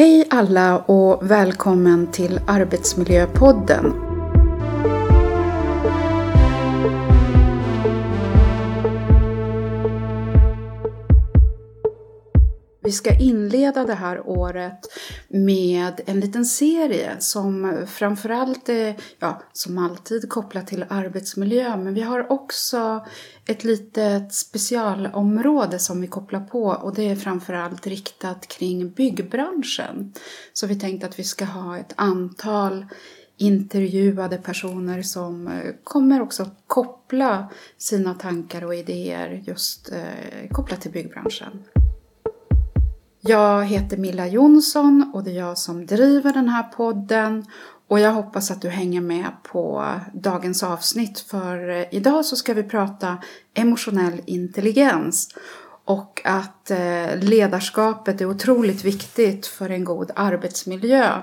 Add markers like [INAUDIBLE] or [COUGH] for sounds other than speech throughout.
Hej alla och välkommen till Arbetsmiljöpodden. Vi ska inleda det här året med en liten serie som framförallt är, ja, som alltid kopplat till arbetsmiljö. Men vi har också ett litet specialområde som vi kopplar på och det är framförallt riktat kring byggbranschen. Så vi tänkte att vi ska ha ett antal intervjuade personer som eh, kommer också koppla sina tankar och idéer just eh, kopplat till byggbranschen. Jag heter Milla Jonsson och det är jag som driver den här podden och jag hoppas att du hänger med på dagens avsnitt för eh, idag så ska vi prata emotionell intelligens och att eh, ledarskapet är otroligt viktigt för en god arbetsmiljö.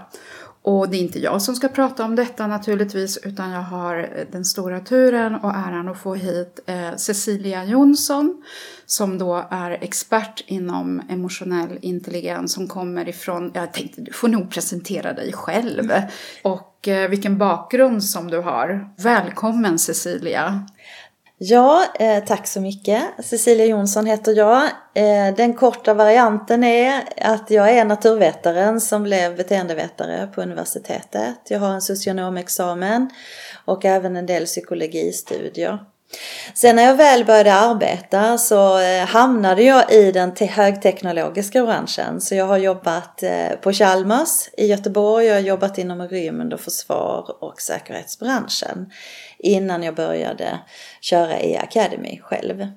Och det är inte jag som ska prata om detta naturligtvis utan jag har den stora turen och äran att få hit eh, Cecilia Jonsson som då är expert inom emotionell intelligens som kommer ifrån, jag tänkte du får nog presentera dig själv och eh, vilken bakgrund som du har. Välkommen Cecilia! Ja, eh, tack så mycket. Cecilia Jonsson heter jag. Eh, den korta varianten är att jag är naturvetaren som blev beteendevetare på universitetet. Jag har en socionomexamen och även en del psykologistudier. Sen när jag väl började arbeta så eh, hamnade jag i den högteknologiska branschen. Så jag har jobbat eh, på Chalmers i Göteborg, jag har jobbat inom rymd och försvar och säkerhetsbranschen innan jag började köra i Academy själv.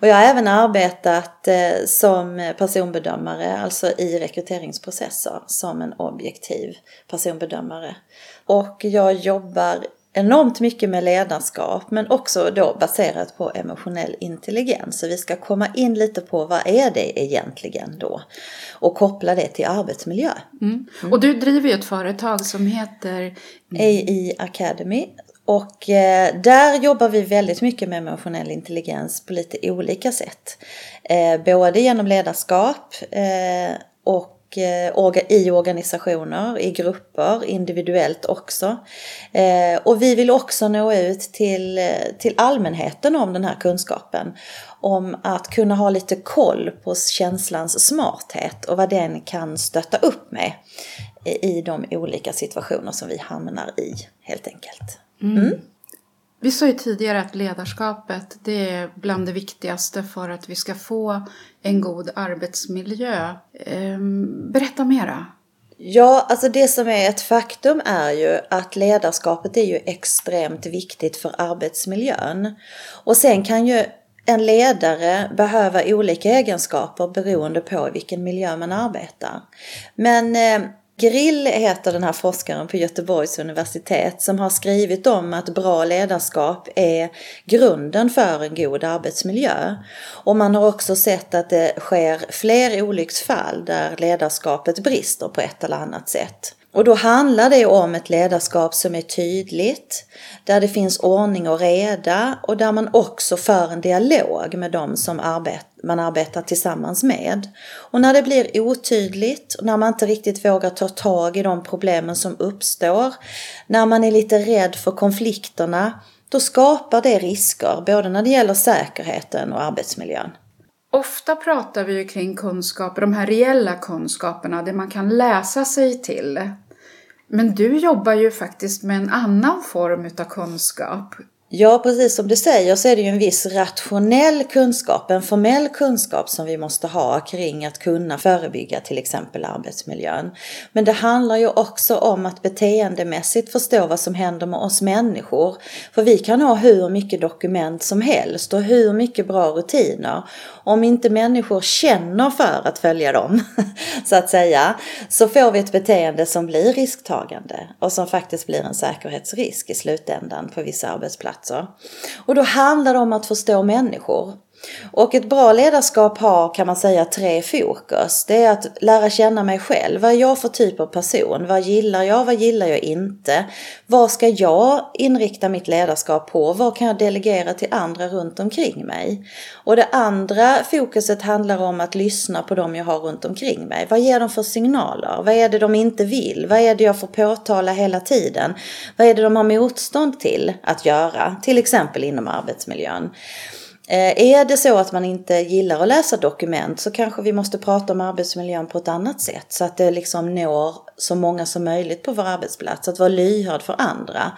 Och jag har även arbetat eh, som personbedömare, alltså i rekryteringsprocesser som en objektiv personbedömare. Och jag jobbar enormt mycket med ledarskap men också då baserat på emotionell intelligens. Så vi ska komma in lite på vad är det egentligen då och koppla det till arbetsmiljö. Mm. Mm. Och du driver ju ett företag som heter AI Academy och eh, där jobbar vi väldigt mycket med emotionell intelligens på lite olika sätt. Eh, både genom ledarskap eh, och eh, i organisationer, i grupper, individuellt också. Eh, och vi vill också nå ut till, eh, till allmänheten om den här kunskapen. Om att kunna ha lite koll på känslans smarthet och vad den kan stötta upp med i de olika situationer som vi hamnar i helt enkelt. Mm. Mm. Vi sa ju tidigare att ledarskapet det är bland det viktigaste för att vi ska få en god arbetsmiljö. Ehm, berätta mera. Ja, alltså det som är ett faktum är ju att ledarskapet är ju extremt viktigt för arbetsmiljön. Och sen kan ju en ledare behöva olika egenskaper beroende på i vilken miljö man arbetar. Men eh, Grill heter den här forskaren på Göteborgs universitet som har skrivit om att bra ledarskap är grunden för en god arbetsmiljö. Och man har också sett att det sker fler olycksfall där ledarskapet brister på ett eller annat sätt. Och då handlar det om ett ledarskap som är tydligt, där det finns ordning och reda och där man också för en dialog med de som arbetar man arbetar tillsammans med. Och när det blir otydligt, när man inte riktigt vågar ta tag i de problemen som uppstår, när man är lite rädd för konflikterna, då skapar det risker både när det gäller säkerheten och arbetsmiljön. Ofta pratar vi ju kring kunskaper, de här reella kunskaperna, det man kan läsa sig till. Men du jobbar ju faktiskt med en annan form av kunskap. Ja, precis som du säger så är det ju en viss rationell kunskap, en formell kunskap som vi måste ha kring att kunna förebygga till exempel arbetsmiljön. Men det handlar ju också om att beteendemässigt förstå vad som händer med oss människor. För vi kan ha hur mycket dokument som helst och hur mycket bra rutiner. Om inte människor känner för att följa dem, [LAUGHS] så att säga, så får vi ett beteende som blir risktagande och som faktiskt blir en säkerhetsrisk i slutändan på vissa arbetsplatser. Och då handlar det om att förstå människor. Och ett bra ledarskap har kan man säga tre fokus. Det är att lära känna mig själv. Vad är jag för typ av person? Vad gillar jag? Vad gillar jag inte? Vad ska jag inrikta mitt ledarskap på? Vad kan jag delegera till andra runt omkring mig? Och det andra fokuset handlar om att lyssna på dem jag har runt omkring mig. Vad ger de för signaler? Vad är det de inte vill? Vad är det jag får påtala hela tiden? Vad är det de har motstånd till att göra? Till exempel inom arbetsmiljön. Eh, är det så att man inte gillar att läsa dokument så kanske vi måste prata om arbetsmiljön på ett annat sätt så att det liksom når så många som möjligt på vår arbetsplats. Att vara lyhörd för andra.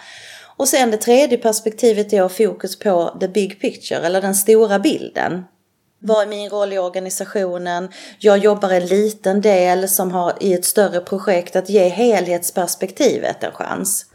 Och sen det tredje perspektivet är att fokus på the big picture eller den stora bilden. Vad är min roll i organisationen? Jag jobbar en liten del som har i ett större projekt att ge helhetsperspektivet en chans.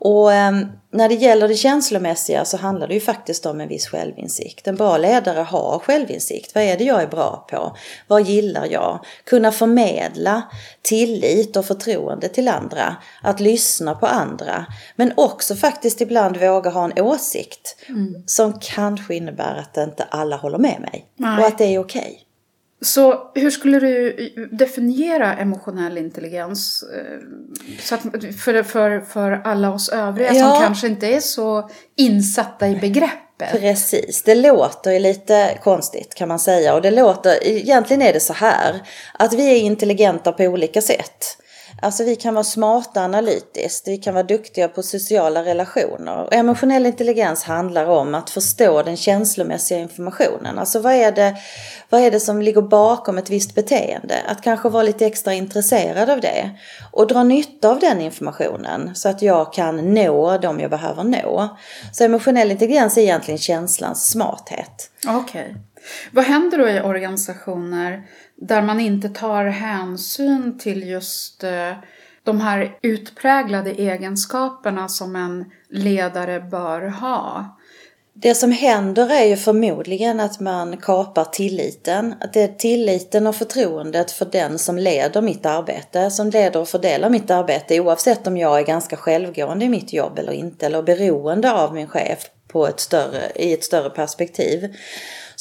Och eh, när det gäller det känslomässiga så handlar det ju faktiskt om en viss självinsikt. En bra ledare har självinsikt. Vad är det jag är bra på? Vad gillar jag? Kunna förmedla tillit och förtroende till andra. Att lyssna på andra. Men också faktiskt ibland våga ha en åsikt. Mm. Som kanske innebär att inte alla håller med mig. Nej. Och att det är okej. Okay. Så hur skulle du definiera emotionell intelligens? Eh, så att, för, för, för alla oss övriga ja. som kanske inte är så insatta i begreppet. Precis, det låter ju lite konstigt kan man säga. Och det låter, egentligen är det så här att vi är intelligenta på olika sätt. Alltså vi kan vara smarta analytiskt, vi kan vara duktiga på sociala relationer. Och emotionell intelligens handlar om att förstå den känslomässiga informationen. Alltså vad är, det, vad är det som ligger bakom ett visst beteende? Att kanske vara lite extra intresserad av det. Och dra nytta av den informationen så att jag kan nå dem jag behöver nå. Så emotionell intelligens är egentligen känslans smarthet. Okej. Okay. Vad händer då i organisationer där man inte tar hänsyn till just eh, de här utpräglade egenskaperna som en ledare bör ha? Det som händer är ju förmodligen att man kapar tilliten. Att det är tilliten och förtroendet för den som leder mitt arbete, som leder och fördelar mitt arbete oavsett om jag är ganska självgående i mitt jobb eller inte, eller beroende av min chef på ett större, i ett större perspektiv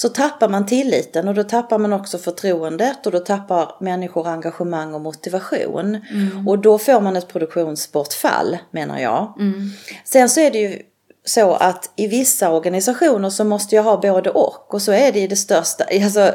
så tappar man tilliten och då tappar man också förtroendet och då tappar människor engagemang och motivation. Mm. Och då får man ett produktionsbortfall menar jag. Mm. Sen så är det ju så att i vissa organisationer så måste jag ha både och och så är det i det största, [LAUGHS] alltså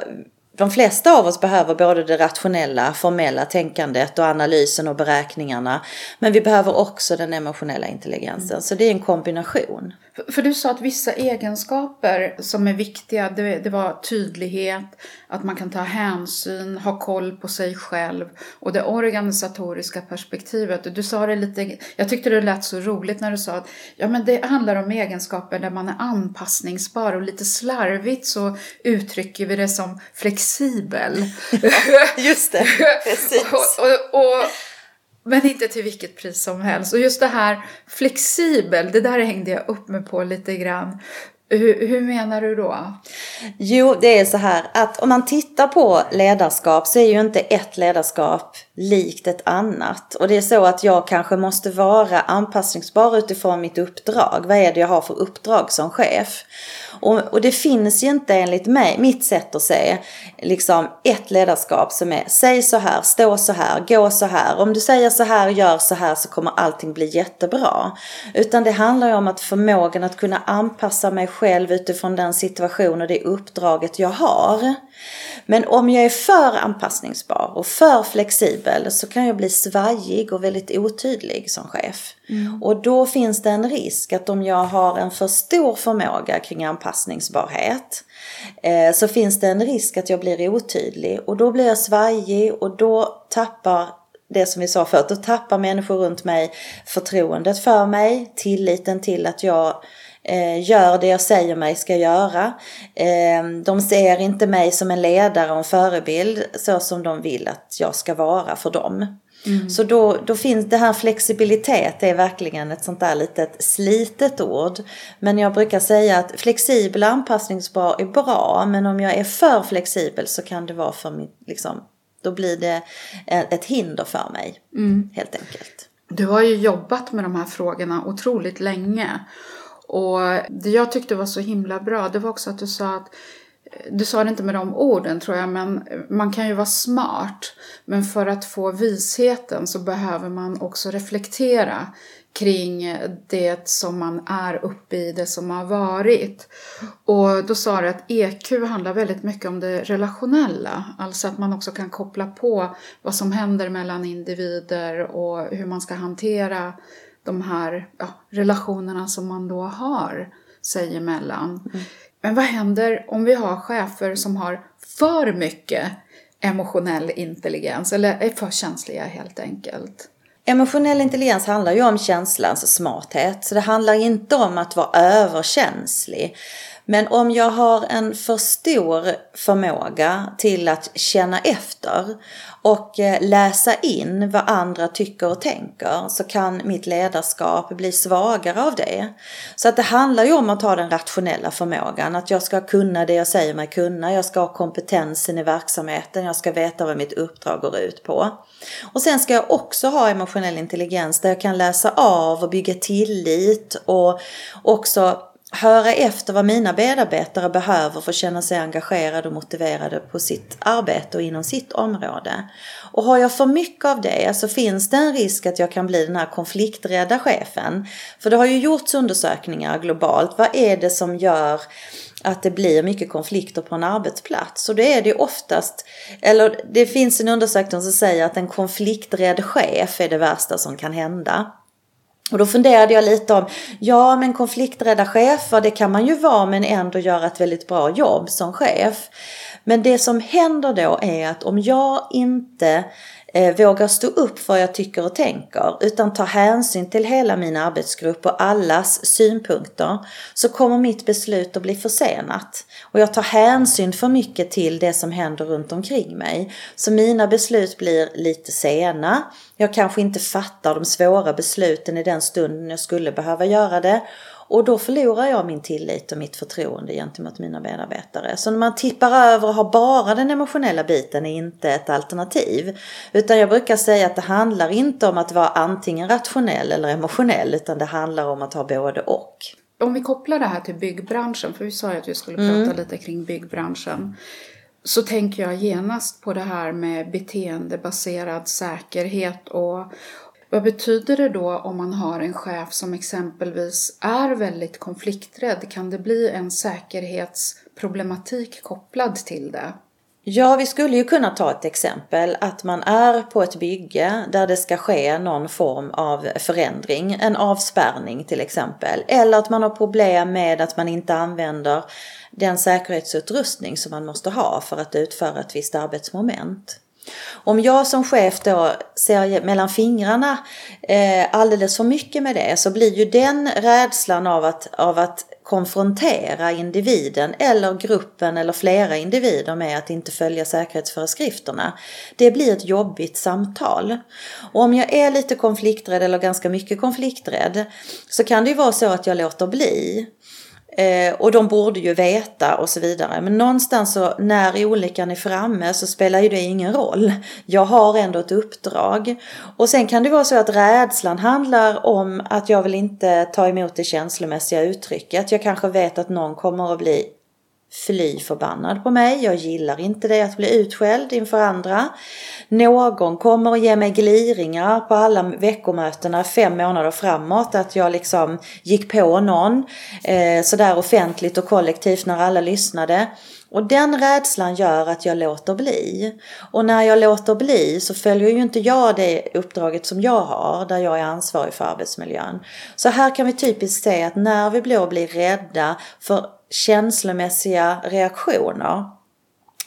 de flesta av oss behöver både det rationella, formella tänkandet och analysen och beräkningarna. Men vi behöver också den emotionella intelligensen. Mm. Så det är en kombination. För, du sa att vissa egenskaper som är viktiga, det, det, var tydlighet, att man kan ta hänsyn, ha koll på sig själv och det organisatoriska perspektivet. Du sa det lite, jag tyckte det lät så roligt när du sa att ja, men det handlar om egenskaper där man är anpassningsbar och lite slarvigt så uttrycker vi det som flexibel. [LAUGHS] Just det, [LAUGHS] precis. och, och, och men inte till vilket pris som helst. Och just det här flexibel, det där hängde jag upp mig på lite grann. Hur, hur, menar du då? Jo, det är så här att om man tittar på ledarskap så är ju inte ett ledarskap likt ett annat. Och det är så att jag kanske måste vara anpassningsbar utifrån mitt uppdrag. Vad är det jag har för uppdrag som chef? Och, och det finns ju inte enligt mig, mitt sätt att se, liksom ett ledarskap som är säg så här, stå så här, gå så här. Om du säger så här, gör så här så kommer allting bli jättebra. Utan det handlar ju om att förmågan att kunna anpassa mig själv utifrån den situation och det uppdraget jag har. Men om jag är för anpassningsbar och för flexibel så kan jag bli svajig och väldigt otydlig som chef. Mm. Och då finns det en risk att om jag har en för stor förmåga kring anpassningsbarhet eh, så finns det en risk att jag blir otydlig och då blir jag svajig och då tappar det som vi sa förut, då tappar människor runt mig förtroendet för mig, tilliten till att jag gör det jag säger mig ska göra. Eh, de ser inte mig som en ledare och en förebild så som de vill att jag ska vara för dem. Mm. Så då, då finns det här flexibilitet är verkligen ett sånt där litet slitet ord. Men jag brukar säga att flexibel och anpassningsbar är bra men om jag är för flexibel så kan det vara för mitt, liksom, då blir det ett hinder för mig mm. helt enkelt. Du har ju jobbat med de här frågorna otroligt länge. Och det jag tyckte var så himla bra det var också att du sa att eh, du sa det inte med de orden tror jag, men eh, man kan ju vara smart. Men för att få visheten så behöver man också reflektera kring eh, det som man är uppe i, det som har varit. Och då sa du att EQ handlar väldigt mycket om det relationella, alltså att man också kan koppla på vad som händer mellan individer och hur man ska hantera de här ja, relationerna som man då har sig emellan. Mm. Men vad händer om vi har chefer som har för mycket emotionell intelligens eller är för känsliga helt enkelt? Emotionell intelligens handlar ju om känslans smarthet. Så det handlar inte om att vara överkänslig. Men om jag har en för stor förmåga till att känna efter och eh, läsa in vad andra tycker och tänker så kan mitt ledarskap bli svagare av det. Så att det handlar ju om att ha den rationella förmågan, att jag ska kunna det jag säger mig kunna, jag ska ha kompetensen i verksamheten, jag ska veta vad mitt uppdrag går ut på. Och sen ska jag också ha emotionell intelligens där jag kan läsa av och bygga tillit och också höra efter vad mina medarbetare behöver för att känna sig engagerade och motiverade på sitt arbete och inom sitt område. Och har jag för mycket av det så finns det en risk att jag kan bli den här konflikträdda chefen. För det har ju gjorts undersökningar globalt. Vad är det som gör att det blir mycket konflikter på en arbetsplats. Och det är det oftast, eller det finns en undersökning som säger att en konflikträdd chef är det värsta som kan hända. Och då funderade jag lite om, ja men konflikträdda chefer det kan man ju vara men ändå göra ett väldigt bra jobb som chef. Men det som händer då är att om jag inte eh, vågar stå upp för vad jag tycker och tänker utan tar hänsyn till hela min arbetsgrupp och allas synpunkter så kommer mitt beslut att bli försenat. Och jag tar hänsyn för mycket till det som händer runt omkring mig. Så mina beslut blir lite sena. Jag kanske inte fattar de svåra besluten i den stunden jag skulle behöva göra det. Och då förlorar jag min tillit och mitt förtroende gentemot mina medarbetare. Så när man tippar över och har bara den emotionella biten är inte ett alternativ. Utan jag brukar säga att det handlar inte om att vara antingen rationell eller emotionell utan det handlar om att ha både och. Om vi kopplar det här till byggbranschen, för vi sa ju att vi skulle prata mm. lite kring byggbranschen. Så tänker jag genast på det här med beteendebaserad säkerhet och, vad betyder det då om man har en chef som exempelvis är väldigt konflikträdd? Kan det bli en säkerhetsproblematik kopplad till det? Ja, vi skulle ju kunna ta ett exempel att man är på ett bygge där det ska ske någon form av förändring, en avspärrning till exempel. Eller att man har problem med att man inte använder den säkerhetsutrustning som man måste ha för att utföra ett visst arbetsmoment. Om jag som chef då ser mellan fingrarna eh, alldeles för mycket med det så blir ju den rädslan av att, av att konfrontera individen eller gruppen eller flera individer med att inte följa säkerhetsföreskrifterna. Det blir ett jobbigt samtal. Och om jag är lite konflikträdd eller ganska mycket konflikträdd så kan det ju vara så att jag låter bli. Eh, och de borde ju veta och så vidare. Men någonstans så när olyckan är framme så spelar ju det ingen roll. Jag har ändå ett uppdrag. Och sen kan det vara så att rädslan handlar om att jag vill inte ta emot det känslomässiga uttrycket. Jag kanske vet att någon kommer att bli fly förbannad på mig. Jag gillar inte det att bli utskälld inför andra. Någon kommer att ge mig gliringar på alla veckomötena fem månader framåt. Att jag liksom gick på någon eh, sådär offentligt och kollektivt när alla lyssnade. Och den rädslan gör att jag låter bli. Och när jag låter bli så följer ju inte jag det uppdraget som jag har, där jag är ansvarig för arbetsmiljön. Så här kan vi typiskt se att när vi blir rädda för känslomässiga reaktioner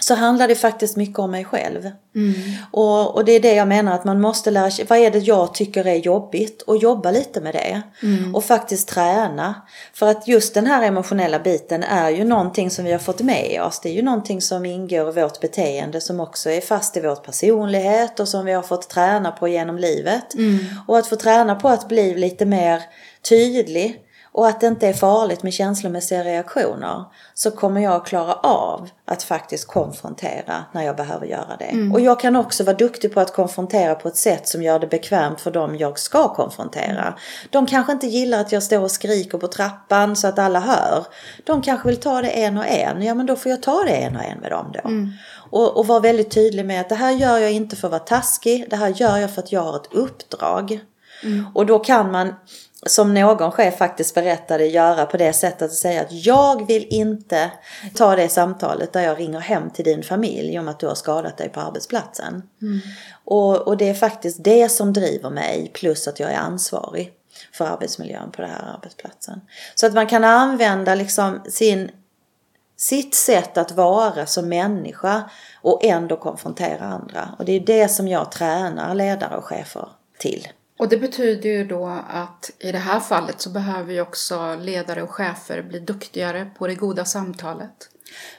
så handlar det faktiskt mycket om mig själv. Mm. Och, och det är det jag menar att man måste lära sig, vad är det jag tycker är jobbigt och jobba lite med det. Mm. Och faktiskt träna. För att just den här emotionella biten är ju någonting som vi har fått med oss. Det är ju någonting som ingår i vårt beteende som också är fast i vår personlighet och som vi har fått träna på genom livet. Mm. Och att få träna på att bli lite mer tydlig och att det inte är farligt med känslomässiga reaktioner så kommer jag klara av att faktiskt konfrontera när jag behöver göra det. Mm. Och jag kan också vara duktig på att konfrontera på ett sätt som gör det bekvämt för dem jag ska konfrontera. De kanske inte gillar att jag står och skriker på trappan så att alla hör. De kanske vill ta det en och en. Ja men då får jag ta det en och en med dem då. Mm. Och, och vara väldigt tydlig med att det här gör jag inte för att vara taskig. Det här gör jag för att jag har ett uppdrag. Mm. Och då kan man som någon chef faktiskt berättade göra på det sättet att säga att jag vill inte ta det samtalet där jag ringer hem till din familj om att du har skadat dig på arbetsplatsen. Mm. Och, och det är faktiskt det som driver mig plus att jag är ansvarig för arbetsmiljön på den här arbetsplatsen. Så att man kan använda liksom sin, sitt sätt att vara som människa och ändå konfrontera andra. Och det är det som jag tränar ledare och chefer till. Och det betyder ju då att i det här fallet så behöver ju också ledare och chefer bli duktigare på det goda samtalet.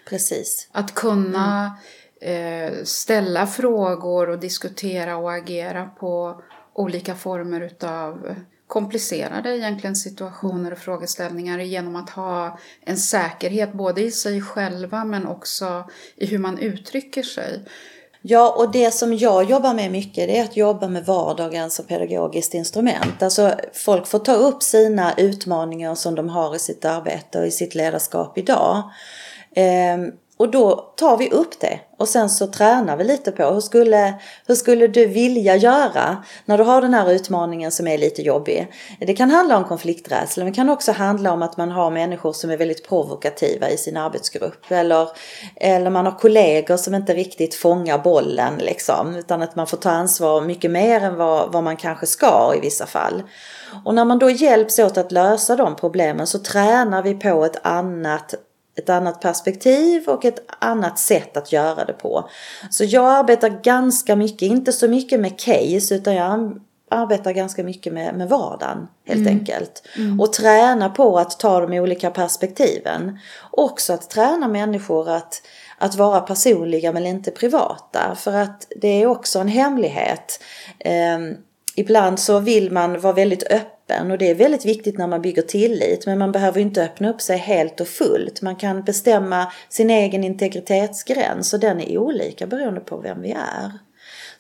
Precis. Att kunna mm. eh, ställa frågor och diskutera och agera på olika former utav komplicerade egentligen situationer och frågeställningar genom att ha en säkerhet både i sig själva men också i hur man uttrycker sig. Ja, och det som jag jobbar med mycket det är att jobba med vardagen som pedagogiskt instrument. Alltså folk får ta upp sina utmaningar som de har i sitt arbete och i sitt ledarskap idag. Ehm, och då tar vi upp det och sen så tränar vi lite på hur skulle, hur skulle du vilja göra när du har den här utmaningen som är lite jobbig. Det kan handla om konflikträdsla men det kan också handla om att man har människor som är väldigt provokativa i sin arbetsgrupp. Eller, eller man har kollegor som inte riktigt fångar bollen liksom. Utan att man får ta ansvar mycket mer än vad, vad man kanske ska i vissa fall. Och när man då hjälps åt att lösa de problemen så tränar vi på ett annat ett annat perspektiv och ett annat sätt att göra det på. Så jag arbetar ganska mycket, inte så mycket med case utan jag arbetar ganska mycket med, med vardagen helt mm. enkelt. Mm. Och träna på att ta de olika perspektiven. Också att träna människor att, att vara personliga men inte privata. För att det är också en hemlighet. Eh, ibland så vill man vara väldigt öppen öppen och det är väldigt viktigt när man bygger tillit men man behöver inte öppna upp sig helt och fullt. Man kan bestämma sin egen integritetsgräns och den är olika beroende på vem vi är.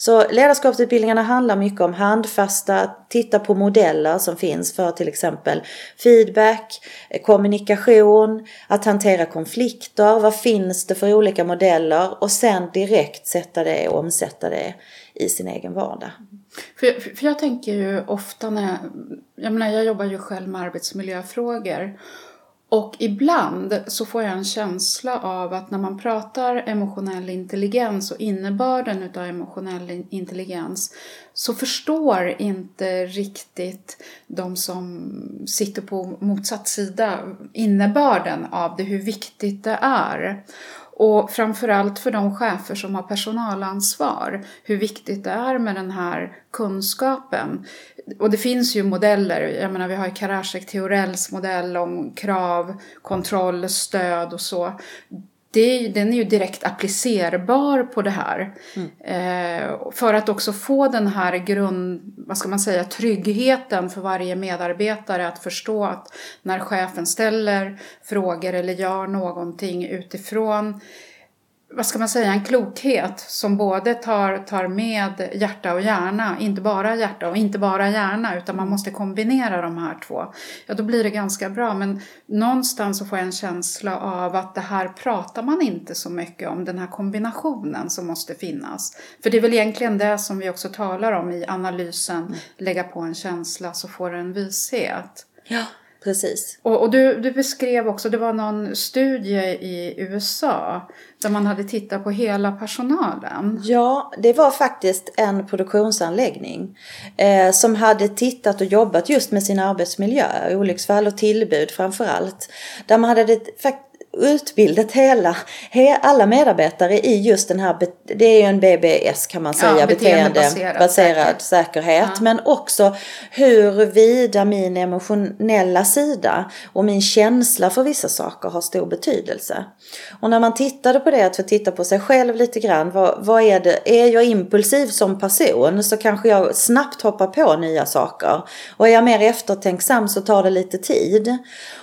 Så ledarskapsutbildningarna handlar mycket om handfasta, titta på modeller som finns för till exempel feedback, kommunikation, att hantera konflikter, vad finns det för olika modeller och sen direkt sätta det och omsätta det i sin egen vardag. För, för jag tänker ju ofta när jag, jag menar jag jobbar ju själv med arbetsmiljöfrågor och ibland så får jag en känsla av att när man pratar emotionell intelligens och innebörden utav emotionell intelligens så förstår inte riktigt de som sitter på motsatt sida innebörden av det, hur viktigt det är. Och framförallt för de chefer som har personalansvar, hur viktigt det är med den här kunskapen. Och det finns ju modeller, jag menar vi har ju Karasek Theorells modell om krav, kontroll, stöd och så det, den är ju direkt applicerbar på det här. Mm. Eh, för att också få den här grund, vad ska man säga, tryggheten för varje medarbetare att förstå att när chefen ställer frågor eller gör någonting utifrån vad ska man säga, en klokhet som både tar, tar med hjärta och hjärna, inte bara hjärta och inte bara hjärna, utan man måste kombinera de här två. Ja, då blir det ganska bra, men någonstans så får jag en känsla av att det här pratar man inte så mycket om, den här kombinationen som måste finnas. För det är väl egentligen det som vi också talar om i analysen, mm. lägga på en känsla så får du en vishet. Ja. Precis. Och, och du, du, beskrev också, det var någon studie i USA där man hade tittat på hela personalen. Ja, det var faktiskt en produktionsanläggning eh, som hade tittat och jobbat just med sin arbetsmiljö, olycksfall och tillbud framför allt. Där man hade utbildat hela, alla medarbetare i just den här, det är ju en BBS kan man säga, ja, beteendebaserad säkerhet. säkerhet. Ja. Men också huruvida min emotionella sida och min känsla för vissa saker har stor betydelse. Och när man tittade på det, att få titta på sig själv lite grann, vad, vad är det, är jag impulsiv som person så kanske jag snabbt hoppar på nya saker. Och är jag mer eftertänksam så tar det lite tid.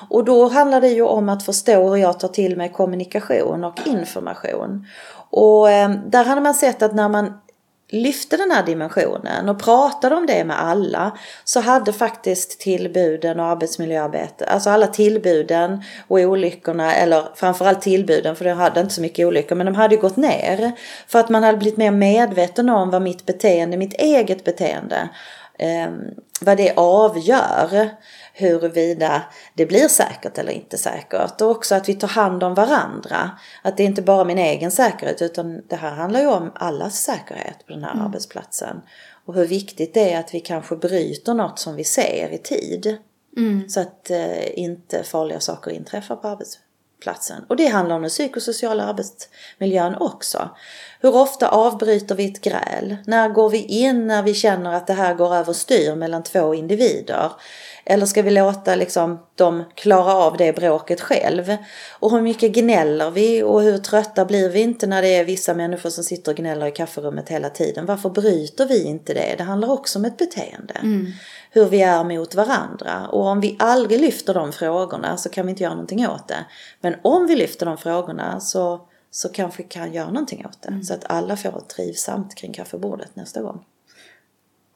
Och då handlar det ju om att förstå hur jag tar till mig kommunikation och information. Och eh, där hade man sett att när man lyfte den här dimensionen och pratade om det med alla så hade faktiskt tillbuden och arbetsmiljöarbetet, alltså alla tillbuden och olyckorna, eller framförallt tillbuden för de hade inte så mycket olyckor, men de hade ju gått ner. För att man hade blivit mer medveten om vad mitt beteende, mitt eget beteende, eh, vad det avgör huruvida det blir säkert eller inte säkert. Och också att vi tar hand om varandra. Att det är inte bara min egen säkerhet utan det här handlar ju om allas säkerhet på den här mm. arbetsplatsen. Och hur viktigt det är att vi kanske bryter något som vi ser i tid. Mm. Så att eh, inte farliga saker inträffar på arbetsplatsen. Och det handlar om den psykosociala arbetsmiljön också. Hur ofta avbryter vi ett gräl? När går vi in när vi känner att det här går överstyr mellan två individer? Eller ska vi låta liksom dem klara av det bråket själv? Och hur mycket gnäller vi och hur trötta blir vi inte när det är vissa människor som sitter och gnäller i kafferummet hela tiden? Varför bryter vi inte det? Det handlar också om ett beteende. Mm. Hur vi är mot varandra. Och om vi aldrig lyfter de frågorna så kan vi inte göra någonting åt det. Men om vi lyfter de frågorna så, så kanske vi kan göra någonting åt det. Mm. Så att alla får trivsamt kring kaffebordet nästa gång.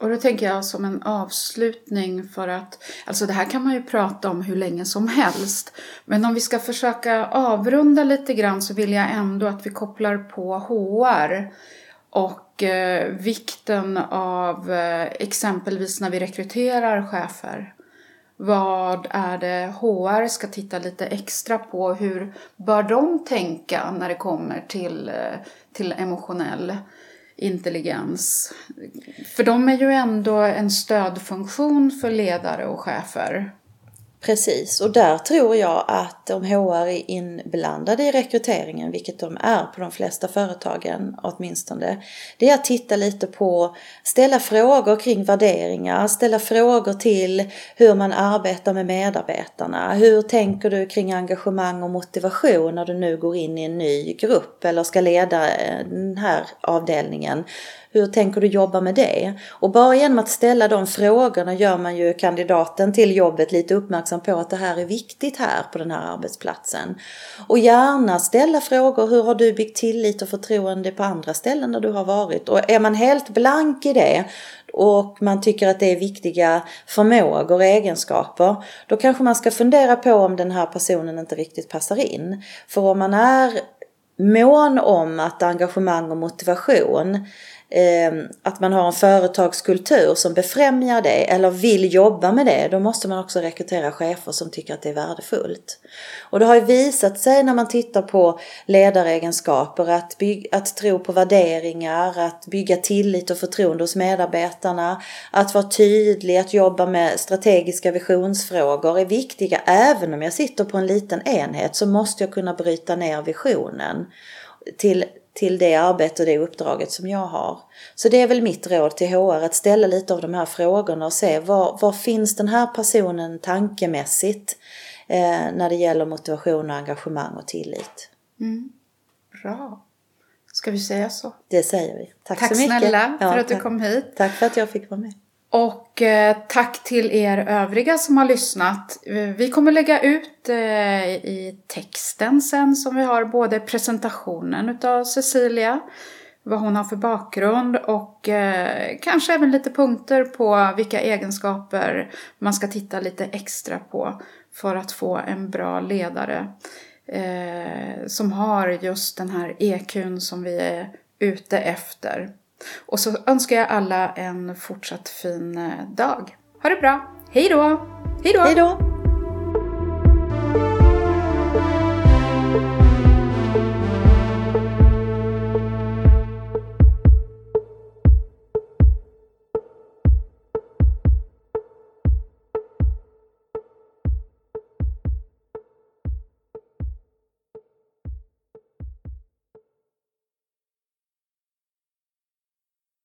Och då tänker jag som en avslutning för att, alltså det här kan man ju prata om hur länge som helst. Men om vi ska försöka avrunda lite grann så vill jag ändå att vi kopplar på HR och eh, vikten av eh, exempelvis när vi rekryterar chefer. Vad är det HR ska titta lite extra på? Hur bör de tänka när det kommer till, eh, till emotionell intelligens. För de är ju ändå en stödfunktion för ledare och chefer. Precis, och där tror jag att om HR är inblandade i rekryteringen, vilket de är på de flesta företagen åtminstone, det är att titta lite på, ställa frågor kring värderingar, ställa frågor till hur man arbetar med medarbetarna. Hur tänker du kring engagemang och motivation när du nu går in i en ny grupp eller ska leda eh, den här avdelningen? Hur tänker du jobba med det? Och bara genom att ställa de frågorna gör man ju kandidaten till jobbet lite uppmärksam på att det här är viktigt här på den här arbetsplatsen. Och gärna ställa frågor, hur har du byggt tillit och förtroende på andra ställen där du har varit? Och är man helt blank i det och man tycker att det är viktiga förmågor och egenskaper, då kanske man ska fundera på om den här personen inte riktigt passar in. För om man är mån om att engagemang och motivation Ehm, att man har en företagskultur som befrämjar det eller vill jobba med det, då måste man också rekrytera chefer som tycker att det är värdefullt. Och det har ju visat sig när man tittar på ledaregenskaper att, bygga, att tro på värderingar, att bygga tillit och förtroende hos medarbetarna, att vara tydlig, att jobba med strategiska visionsfrågor är viktiga. Även om jag sitter på en liten enhet så måste jag kunna bryta ner visionen till till det arbete och det uppdraget som jag har. Så det är väl mitt råd till HR att ställa lite av de här frågorna och se var, var finns den här personen tankemässigt eh, när det gäller motivation och engagemang och tillit. Mm. Bra. Ska vi säga så? Det säger vi. Tack, tack så mycket. Tack snälla för ja, att du kom hit. Tack för att jag fick vara med. Och eh, tack till er övriga som har lyssnat. Eh, vi kommer lägga ut eh, i texten sen som vi har både presentationen utav Cecilia, vad hon har för bakgrund och eh, kanske även lite punkter på vilka egenskaper man ska titta lite extra på för att få en bra ledare eh, som har just den här EQn som vi är ute efter. Och så önskar jag alla en fortsatt fin eh, dag. Ha det bra! Hej då! Hej då!